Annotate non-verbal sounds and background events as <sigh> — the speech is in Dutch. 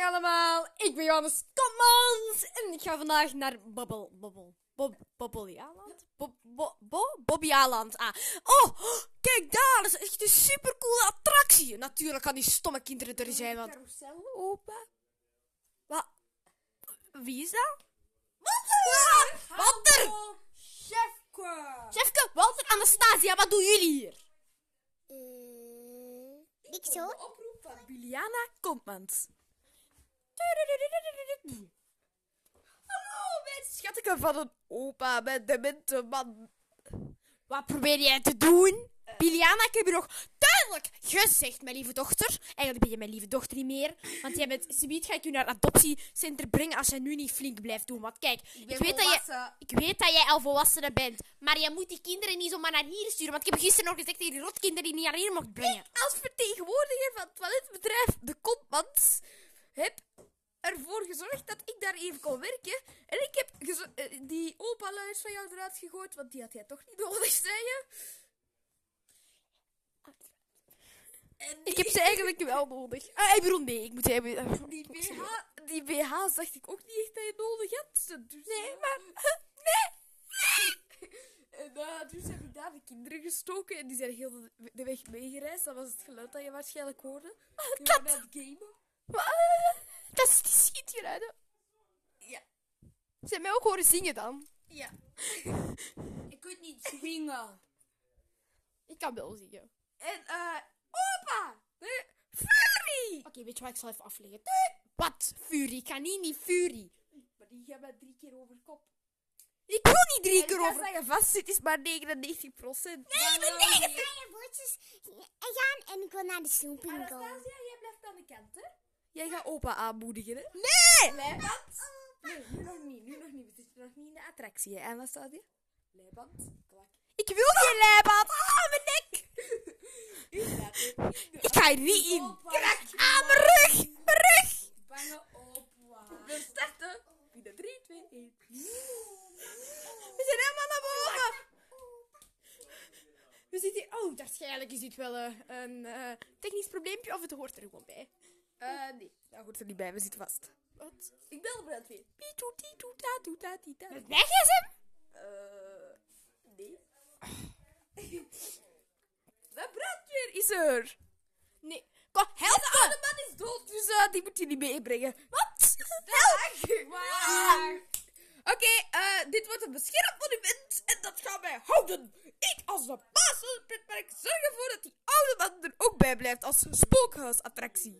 Allemaal, ik ben Johannes Kommans en ik ga vandaag naar Bobbel, Bobbel, Bob, Bobbelialand? Bob, Bo, Bo, Bobbialand, ah. Oh, kijk daar, dat is echt een supercoole attractie. Natuurlijk kan die stomme kinderen er zijn, want... Carousel open. Wat? Wie is dat? Walter! Walter! Chefke! Chefke, Walter, Anastasia, wat doen jullie hier? Eh, niks hoor. Oproep van Juliana Koopmans. Hallo, mijn schatteke van een opa met demente man. Wat probeer jij te doen? Biliana, ik heb je nog duidelijk gezegd, mijn lieve dochter. Eigenlijk ben je mijn lieve dochter niet meer. Want jij bent, Subiet ga ik je naar het adoptiecentrum brengen als jij nu niet flink blijft doen. Want kijk, ik, weet dat je, ik weet dat jij al volwassene bent. Maar je moet die kinderen niet zomaar naar hier sturen. Want ik heb gisteren nog gezegd dat je die rotkinderen niet naar hier mocht brengen. Als vertegenwoordiger van het toiletbedrijf De Kompmans heb gezorgd dat ik daar even kon werken. En ik heb eh, die opa-luiers van jou eruit gegooid, want die had jij toch niet nodig, zei je? En Ik heb ze eigenlijk wel nodig. Ah, ik bedoel, nee, ik moet hebben. die BH. Die BH's dacht ik ook niet echt dat je nodig had. Dus, nee, maar. <laughs> Nee! En eh, dus heb ik daar de kinderen gestoken en die zijn heel de, de weg meegereisd. Dat was het geluid dat je waarschijnlijk hoorde. Die waren aan het gamen. Dat is die schietgeluiden. Ja. Ze hebben mij ook horen zingen dan. Ja. <laughs> Ik weet niet swingen. Ik kan wel zingen. En eh, opa! Nee, Fury! Oké, weet je wat? Ik zal even afleggen. Wat? Fury? Ik kan niet, niet Fury. Maar die mij drie keer over kop. Ik wil niet drie En keer ik ga over. Dat je vast zit is maar 99 procent. Nee, Ik ga je woordjes gaan en ik wil naar de snoepwinkel. Anastasia, jij blijft aan de kant, hè? Jij gaat opa aanmoedigen, hè? Nee! Leiband? Nee, nu nog niet. Nu nog niet. We zitten nog niet in de attractie. Zie je, Anastasia? Leiband. Klak. Ik wil geen leiband. Ah, mijn nek! Hè. Ik ga er niet in. Krak aan mijn rug! Mijn rug! Bange opa. We starten. Binnen 3, 2, 1. We zijn helemaal naar boven. We zitten hier. Oh, waarschijnlijk is dit wel eh, een eh, technisch probleempje of het hoort er gewoon bij. Eh, nee, dat hoort er niet bij. We zitten vast. Wat? Ik bel de brandweer. Tatita. Met Weg is hem! Eh, nee. <laughs> De brandweer is er. Nee. Kom, help De me! oude man is dood. Dus eh, die moet je niet meebrengen. Wat? Help! Waar? Oké, eh, dit wordt een beschermd monument en dat gaan wij houden. Ik als de baas van het pretpark zorg ervoor dat die oude man er ook bij blijft als spookhuisattractie.